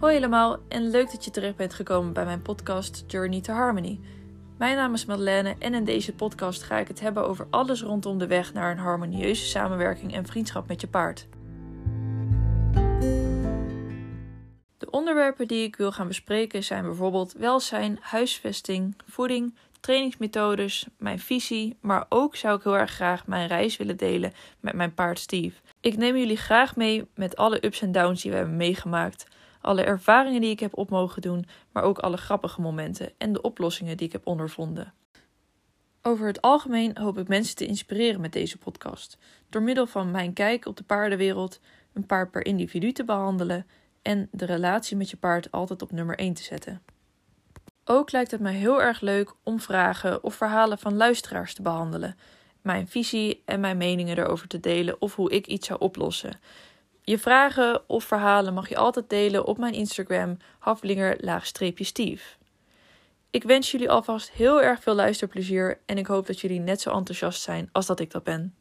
Hoi allemaal en leuk dat je terecht bent gekomen bij mijn podcast Journey to Harmony. Mijn naam is Madeleine en in deze podcast ga ik het hebben over alles rondom de weg naar een harmonieuze samenwerking en vriendschap met je paard. De onderwerpen die ik wil gaan bespreken zijn bijvoorbeeld welzijn, huisvesting, voeding, trainingsmethodes, mijn visie, maar ook zou ik heel erg graag mijn reis willen delen met mijn paard Steve. Ik neem jullie graag mee met alle ups en downs die we hebben meegemaakt, alle ervaringen die ik heb op mogen doen, maar ook alle grappige momenten en de oplossingen die ik heb ondervonden. Over het algemeen hoop ik mensen te inspireren met deze podcast, door middel van mijn kijk op de paardenwereld, een paard per individu te behandelen en de relatie met je paard altijd op nummer 1 te zetten. Ook lijkt het mij heel erg leuk om vragen of verhalen van luisteraars te behandelen, mijn visie en mijn meningen erover te delen of hoe ik iets zou oplossen. Je vragen of verhalen mag je altijd delen op mijn Instagram, haflinger-steve. Ik wens jullie alvast heel erg veel luisterplezier en ik hoop dat jullie net zo enthousiast zijn als dat ik dat ben.